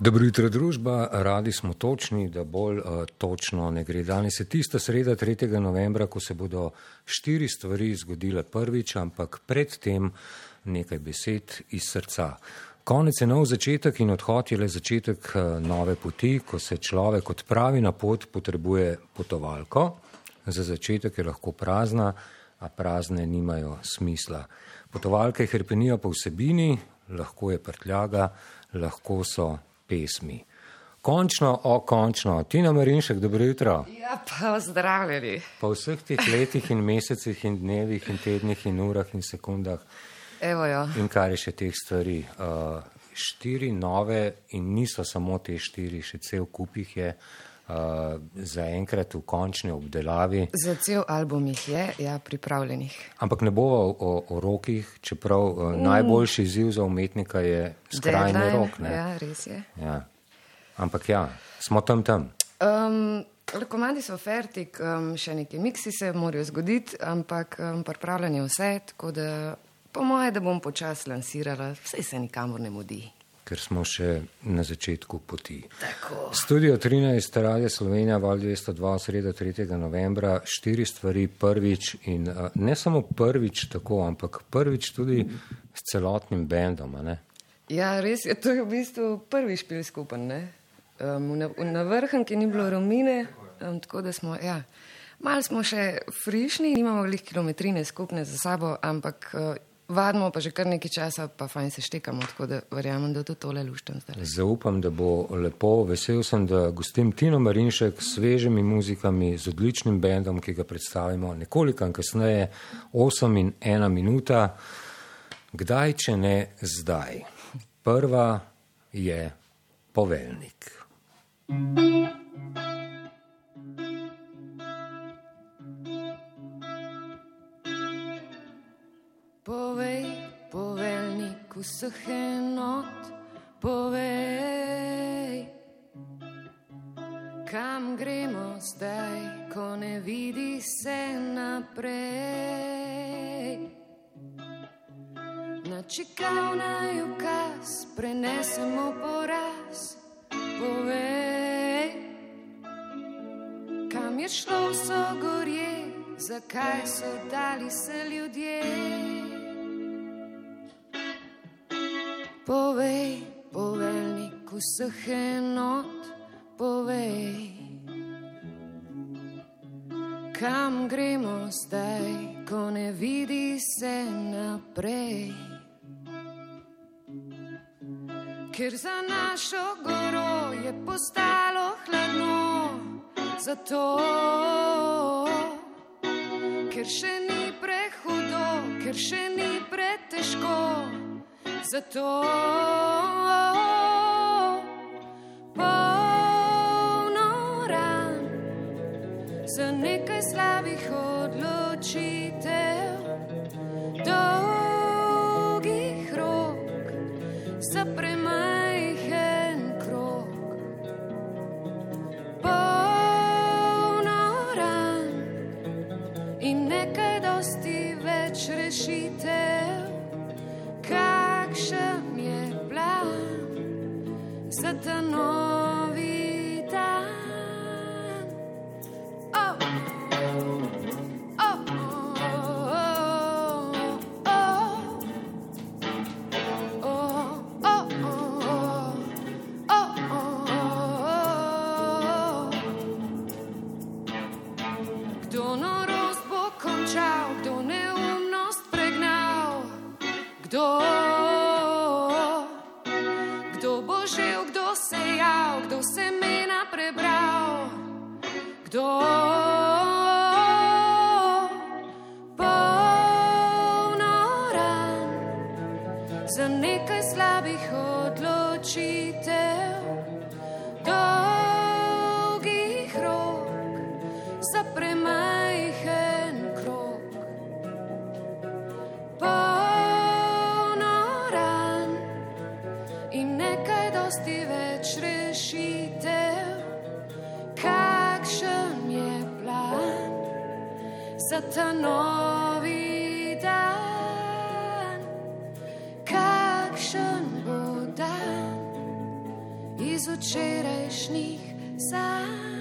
Dobro jutro, družba. Radi smo točni, da bolj uh, točno ne gre. Danes je tista sreda 3. novembra, ko se bodo štiri stvari zgodile prvič, ampak predtem nekaj besed iz srca. Konec je nov začetek in odhod je le začetek uh, nove poti, ko se človek odpravi na pot, potrebuje potovalko. Za začetek je lahko prazna, a prazne nimajo smisla. Potovalke hrpenijo po vsebini, lahko je prtljaga, lahko so pesmi. Končno, o končno, Tina Marinšek, dobro jutro. Ja, pa zdravljeni. Po vseh teh letih in mesecih in dnevih in tednih in urah in sekundah. Evo jo. In kar je še teh stvari. Uh, štiri nove in niso samo te štiri, še cel kup jih je. Uh, za enkrat v končni obdelavi. Za cel album jih je, ja, pripravljenih. Ampak ne bo o, o rokih, čeprav uh, mm. najboljši izziv za umetnika je skrajni Deadline, rok. Ne? Ja, res je. Ja. Ampak ja, smo tam tam. Um, komadi so fertik, um, še neki miksi se morajo zgoditi, ampak um, pripravljanje vse, tako da po moje, da bom počasi lansirala, vse se nikamor ne mudi. Ker smo še na začetku poti. Tako. Studio 13, Radio Slovenija, Val 202, sredo 3. novembra, štiri stvari prvič in ne samo prvič tako, ampak prvič tudi s celotnim bendom. Ja, res je, to je v bistvu prvi špil skupen, ne? Um, na, na vrhanki ni bilo romine, um, tako da smo, ja, malo smo še frišni, nimamo veliko kilometrine skupne za sabo, ampak uh, vadimo pa že kar nekaj časa, pa fajn se štekamo, tako da verjamem, da to tole luštam zdaj. Zaupam, da bo lepo. Vesel sem, da gostim Tino Marinšek s svežimi muzikami, z odličnim bendom, ki ga predstavimo nekoliko kasneje, 8 in 1 minuta. Kdaj, če ne zdaj? Prva je poveljnik. Povej, vseh enot, povej, kam gremo zdaj, ko ne vidi se naprej. Na čekavna ukaz prenesemo poraz, povej, kam je šlo vso gorje, zakaj so dali se ljudje. Povej, poveljnik vseh enot, povej, kam gremo zdaj, ko ne vidi se naprej. Ker za našo goro je postalo hladno, zato, ker še ni prehudo, ker še ni pretežko. Zato polno ran za nekaj slabih odločitev, za ta novi dan, kakšen bo dan včerajšnjih sanj.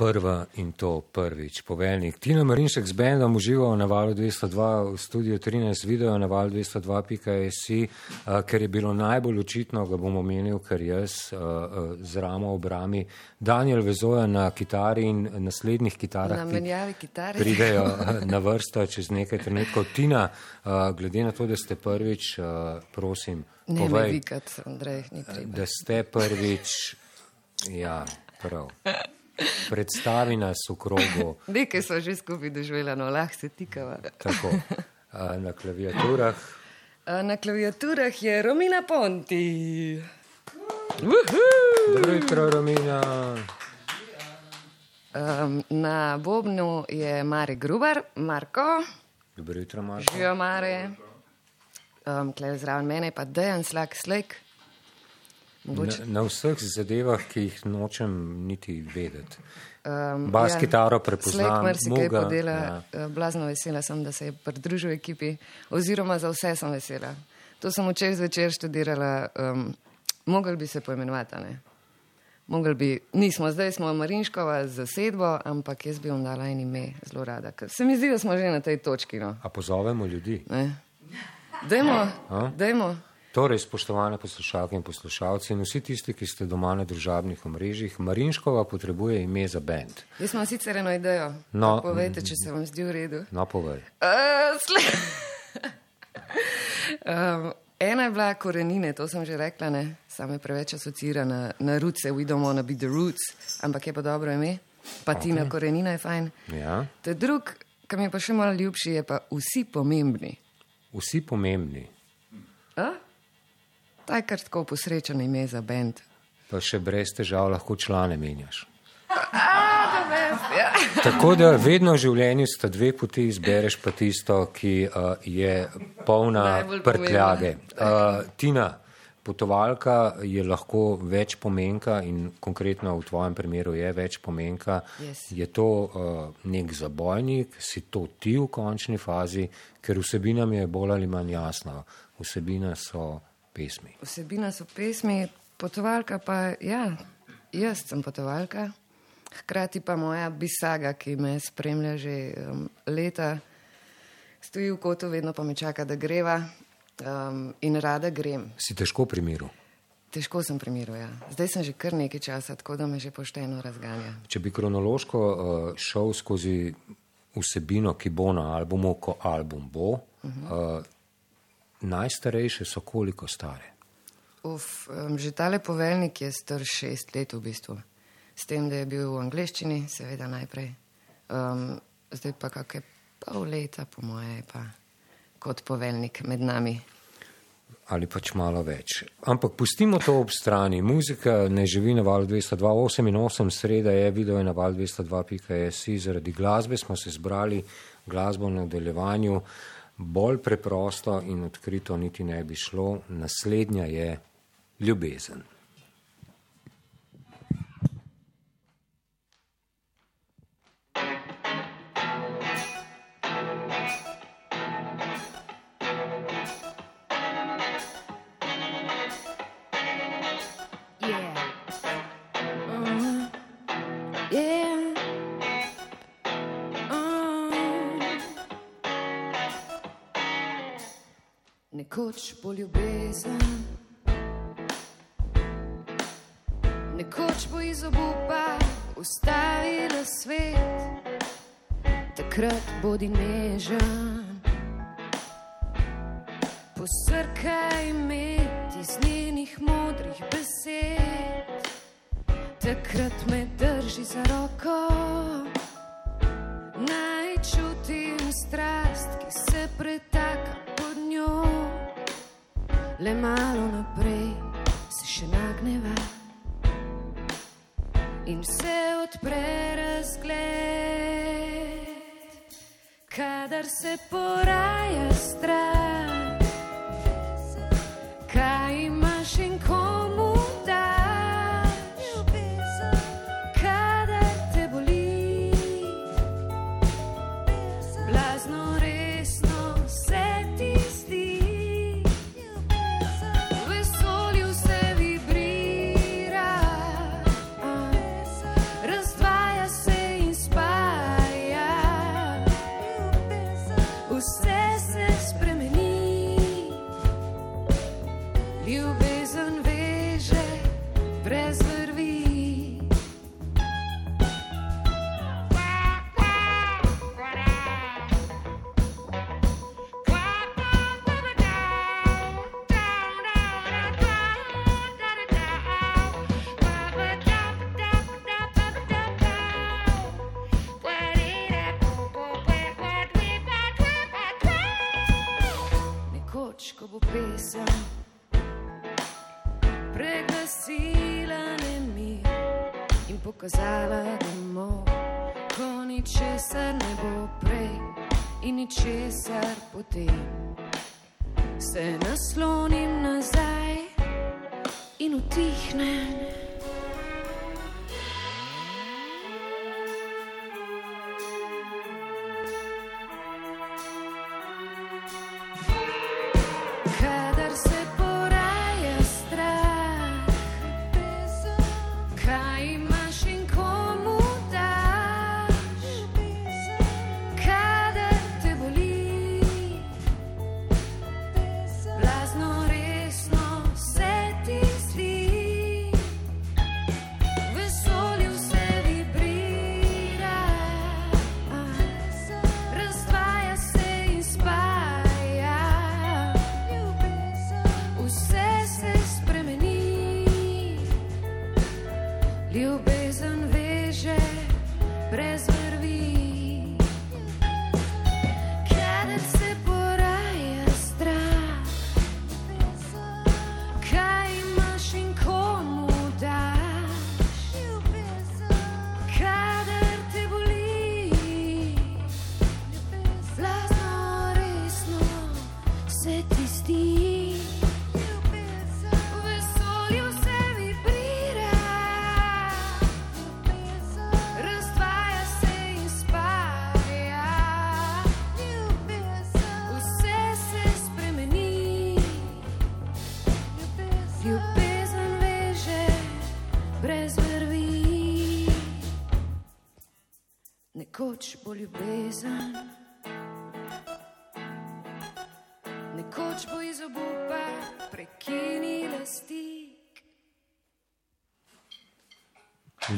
Prva in to prvič. Poveljnik Tina Marinšek z bendom uživa na valu 202 v studiu 13 video na valu 202.si, ker je bilo najbolj očitno, ga bom omenil, ker jaz z ramo obrami Daniel Vezoja na kitari in naslednjih kitarah pridejo na vrsto čez nekaj trenutkov. Tina, glede na to, da ste prvič, prosim, ne povej, vikat, Andrej, da ste prvič, ja, prav. Predstavi nas v krogu. Nekaj smo že skupaj doživeli, no lahko se tikava. Tako. Na klaviaturah. Na klaviaturah je Romina Ponti. Dobro jutro, Romina. Um, na Bobnu je Mare Gruber, Marko. Dobro jutro, Marko. Živijo Mare. Um, Klej zraven mene pa Dejan Slak Slek. Na, na vseh zadevah, ki jih nočem niti vedeti. Um, Bas ja, kitaro prepoznam. Marsikaj podela, ja. Eh, blazno vesela sem, da se je pridružil ekipi, oziroma za vse sem vesela. To sem včeraj zvečer študirala, um, mogel bi se poimenovati, ne? Mogel bi, nismo, zdaj smo Marinškova za sedbo, ampak jaz bi vam dala en ime zelo rada, ker se mi zdi, da smo že na tej točki. No. A pozovemo ljudi? Ne. Dajmo, dajmo. Torej, spoštovane poslušalke in poslušalci in vsi tisti, ki ste doma na družabnih omrežjih, Marinškova potrebuje ime za bend. Jaz imam sicer eno idejo. No, povejte, če se vam zdi v redu. No, povej. Uh, um, ena je bila korenine, to sem že rekla, ne, same preveč asocira na, na roots, we don't wanna be the roots, ampak je pa dobro ime, pa okay. Tina korenina je fajn. Ja. Te drug, kar mi je pa še malo ljubši, je pa vsi pomembni. Vsi pomembni. A? Ta je kar tako posrečen ime za bend. Pa še brez težav lahko člane menjaš. Ja. Tako da vedno v življenju sta dve poti, izbereš pa tisto, ki uh, je polna prtljage. Uh, Tina, potovalka je lahko več pomenka in konkretno v tvojem primeru je več pomenka. Yes. Je to uh, nek zabojnik, si to ti v končni fazi, ker vsebina mi je bolj ali manj jasna. Vsebina so pesmi. Vsebina so pesmi, potovalka pa, ja, jaz sem potovalka, hkrati pa moja bisaga, ki me spremlja že um, leta, stoji v kotu, vedno pa me čaka, da greva um, in rada grem. Si težko pri miru? Težko sem pri miru, ja. Zdaj sem že kar nekaj časa, tako da me že pošteno razganja. Če bi kronološko uh, šel skozi vsebino, ki bo na albumu, ko album bo, uh -huh. uh, najstarejše so koliko stare? Uf, že tale poveljnik je star šest let v bistvu. S tem, da je bil v angleščini, seveda najprej. Um, zdaj pa kakšne pol leta, po moje, pa kot poveljnik med nami. Ali pač malo več. Ampak pustimo to ob strani. Muzika ne živi na val 202.8, sreda je video je na val 202.js. Zaradi glasbe smo se zbrali, glasbo v nadaljevanju. Uh, bolj preprosto in odkrito niti ne bi šlo, naslednja je ljubezen. Nekoč bo ljubezen, nekoč bo iz obupa ustavila svet, takrat bodi nežen, posrkaj imeti z njenih modrih besed, takrat me le malo naprej se še nagneva in se odpre razgled, kadar se poraja strah,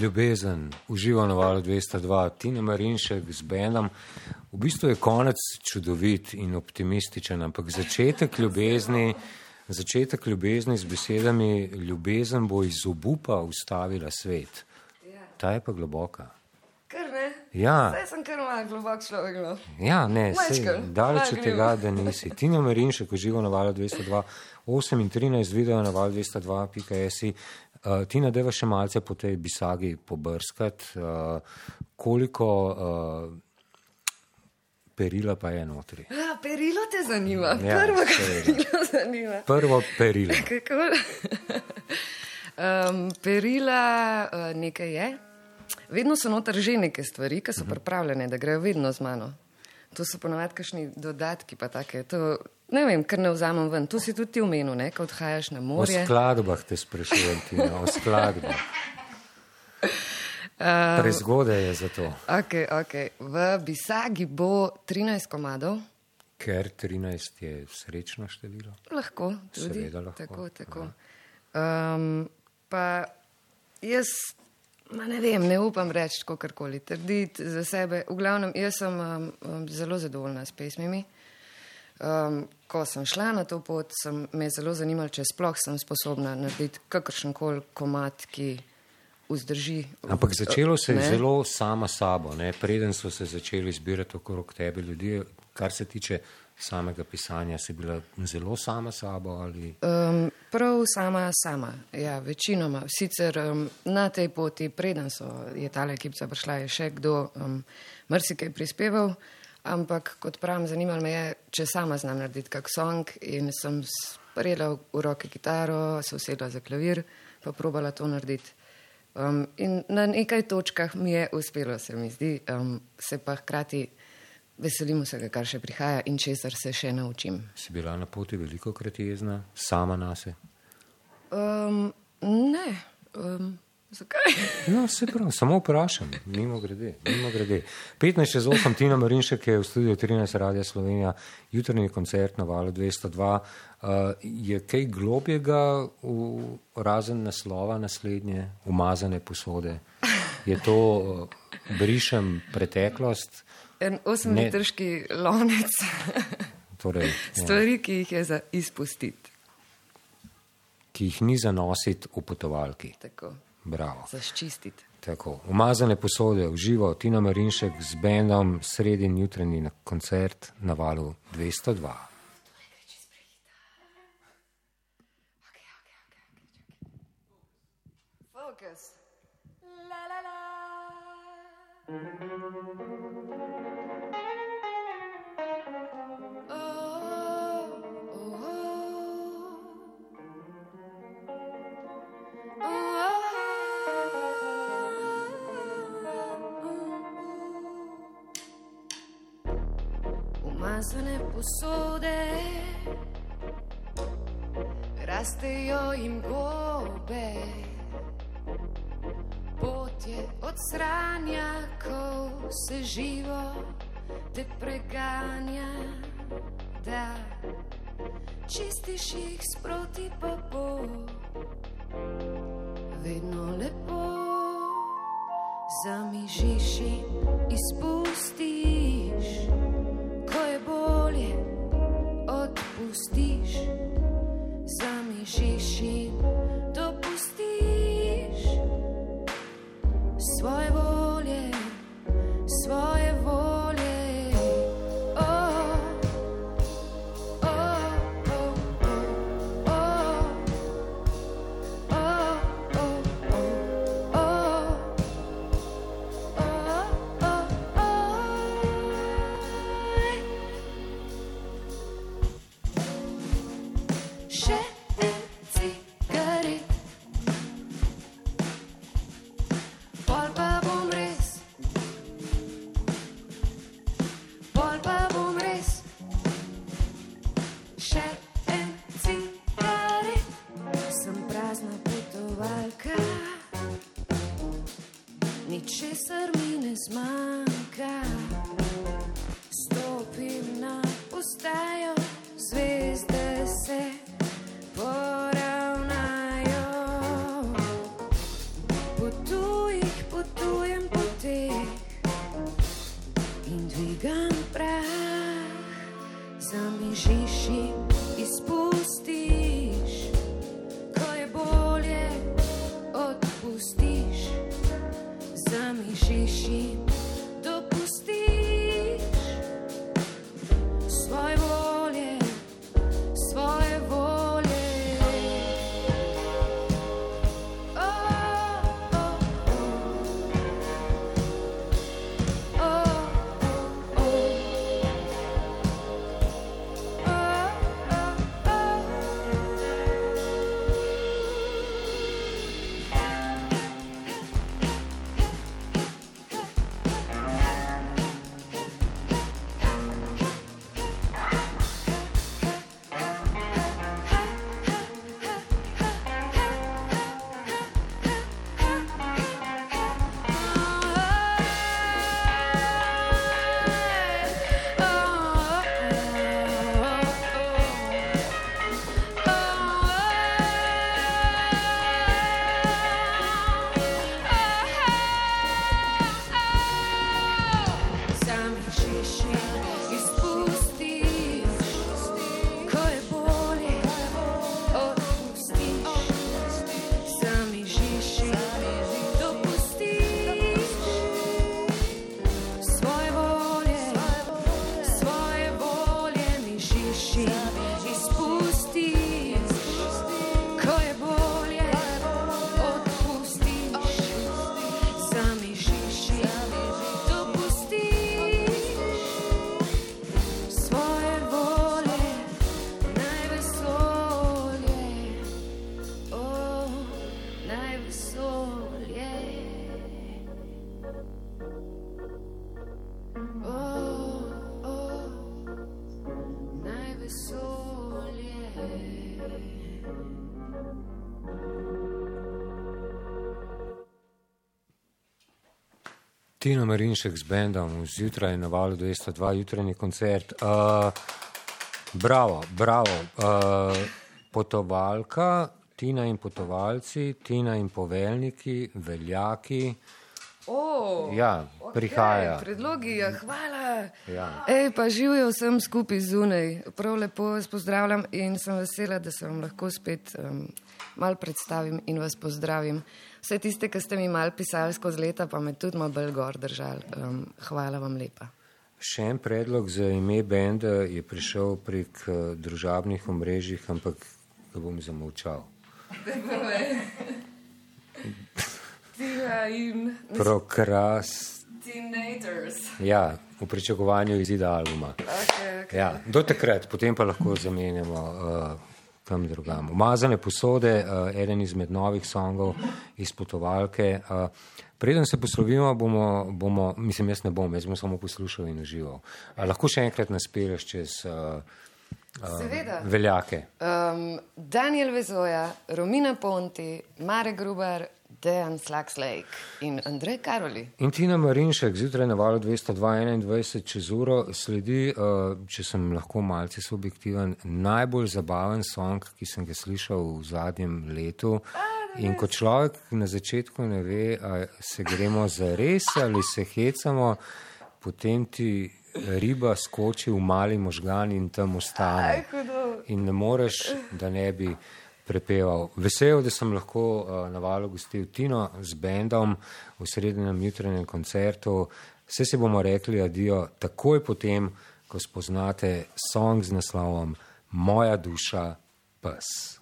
Ljubezen, uživa na valu 202, Tina Marinšek z Benom. V bistvu je konec čudovit in optimističen, ampak začetek ljubezni, začetek ljubezni z besedami, ljubezen bo iz obupa ustavila svet. Ta je pa globoka. Ja. Zdaj sem kar malo globok človek. No. Ja, ne, sej, daleč od tega, da nisi. Tina Marinšek uživa na valu 202, 8 in 13 video na valu 202.js. Uh, Tina, deva še malce po tej bisagi pobrskati, uh, koliko uh, perila pa je notri. A, perilo te zanima. Ja, Prvo, perilo zanima. Prvo perilo. Kako? um, perila uh, nekaj je. Vedno so noter že neke stvari, ki so pripravljene, da grejo vedno z mano. To so ponovadi kakšni dodatki, pa take. To, ne vem, kar ne vzamem ven. To si tudi ti omenil, ne, ko odhajaš na O morje. skladbah te sprašujem, Tina, o skladbah. Uh, Prezgodaj je za to, okay, okay. V Bisagi bo 13 komadov. ker 13 je srečno število. Lahko, tudi. Seveda lahko, Tako, tako. Um, pa jaz, ma ne vem, ne upam reči kakorkoli, trditi za sebe. V glavnem, jaz sem um, um, zelo zadovoljna s pesmimi. Um, ko sem šla na to pot, sem me je zelo zanimalo, če sploh sem sposobna narediti kakršen koli komat, ki vzdrži. Ampak začelo se je Ne? zelo sama sabo, ne? preden so se začeli zbirati okrog tebe ljudi, kar se tiče samega pisanja, si bila zelo sama sabo ali Um, prav sama, sama, ja, večinoma. Sicer um, na tej poti, preden so, je ta ekipa prišla, je še kdo um, marsikaj prispeval, ampak kot pravim, zanimalo me je, če sama znam narediti kak song in sem sprejela v roke kitaro, se usedla za klavir, pa probala to narediti. Um, in na nekaj točkah mi je uspelo, se mi zdi, um, se pa hkrati veselimo se ga, kar še prihaja in česar se še naučim. Si bila na poti veliko krat jezna, sama nase? Um, ne. Um, zakaj? No, se pravi, samo vprašam, mimo grede, mimo grede. 15 čez 8, Tina Marinšek je v studiu 13 Radia Slovenija, jutrni koncert na valu 202. Uh, je kaj globjega v razen naslova naslednje, umazane posode? Je to uh, brišem preteklost? En osemmetrški lonec. Torej, Stvari, ki jih je za izpustiti. Ki jih ni za nositi v potovalki. Tako. Bravo. Zaščistiti. Tako. Umazane posode v živo, Tina Marinšek z bendom, sredin jutranji koncert na valu 202. Focus. La la la. Umazane posode, rastejo jim gobe. Pot je od sranja, ko se živo te preganja, da čistiš jih sproti pa bo vedno lepo. Zamižiš in izpustiš, justicia. Tina Marinšek z bendom, zjutraj na valu 202, jutranji koncert. Uh, bravo, bravo. Uh, potovalka, Tina in potovalci, Tina in poveljniki, veljaki. Oh, ja, okay, prihaja. Predlogi, ja, hvala. Ja. Ej, pa živijo vsem skupaj zunaj. Prav lepo vas pozdravljam in sem vesela, da se vam lahko spet um, mal predstavim in vas pozdravim. Vse tiste, ki ste mi mal pisali skozi leta, pa me tudi malo bolj gor držali. Um, hvala vam lepa. Še en predlog za ime benda je prišel prek uh, družabnih omrežij, ampak ga bom zamolčal. Prokrastinators. Ja, v pričakovanju izida albuma. Okay, okay. Ja, do takrat, potem pa lahko zamenjamo uh, kam drugam. Umazane posode, uh, eden izmed novih songov iz potovalke. Uh, preden se poslovimo, bomo, bomo, mislim, jaz ne bom, jaz bom samo poslušal in užival. Uh, lahko še enkrat naspeleš čez. Uh, Seveda. Veljake. Um, Daniel Vezoja, Romina Ponti, Mare Gruber, Dejan Slakslake in Andrej Karoli. In Tina Marinšek, zjutraj na valu 221 čez uro, sledi, uh, če sem lahko malce subjektiven, najbolj zabaven song, ki sem ga slišal v zadnjem letu. In ko človek na začetku ne ve, se gremo za res ali se hecamo, potem ti riba skoči v mali možgan in tam ostane. In ne moreš, da ne bi prepeval. Vesel, da sem lahko uh, na valu gostil Tino z bendom v srednjem jutranjem koncertu. Vse si bomo rekli adijo takoj potem, ko spoznate song z naslovom Moja duša pes.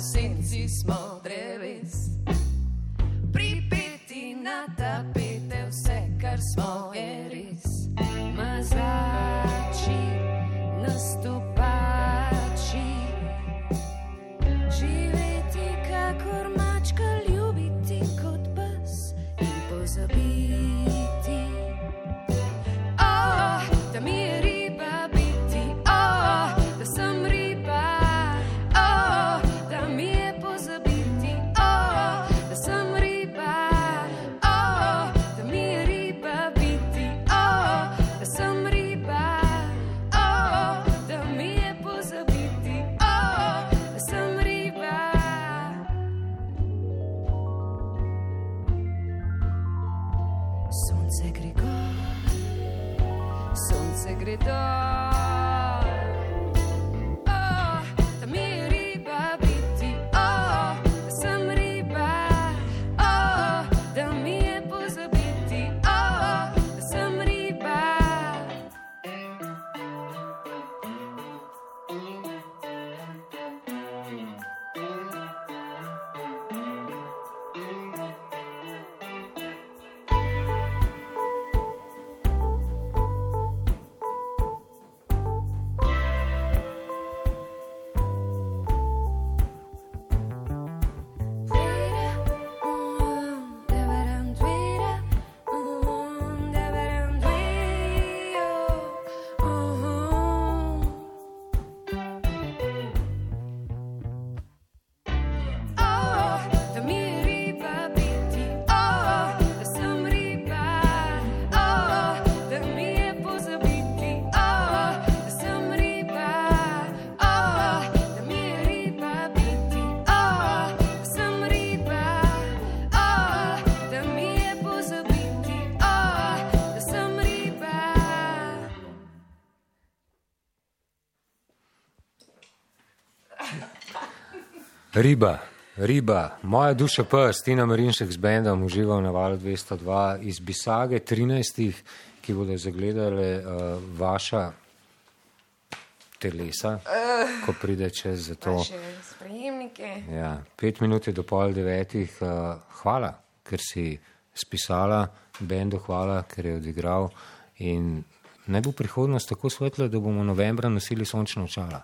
Tu, da Riba, Riba, moja duša pa, Stina Marinšek z bendom užival na valu 202 iz Bisage 13, ki bodo zagledali uh, vaša telesa, ko pride čez za to. Sprejemnike. Ja, pet minut je do pol devetih. Uh, hvala, ker si spisala, bendu hvala, ker je odigral. In naj bo prihodnost tako svetla, da bomo novembra nosili sončna očala.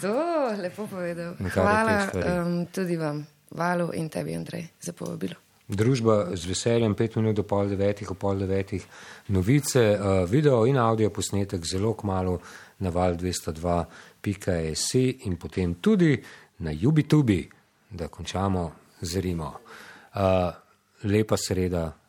Zelo lepo povedal. Je Hvala um, tudi vam, Valu in tebi, Andrej, za povabilo. Družba z veseljem, pet minut do pol devetih, o pol devetih, novice, uh, video in audio posnetek zelo kmalo na val 202.js in potem tudi na Jubitubi, da končamo z Rimo. Uh, lepa sreda,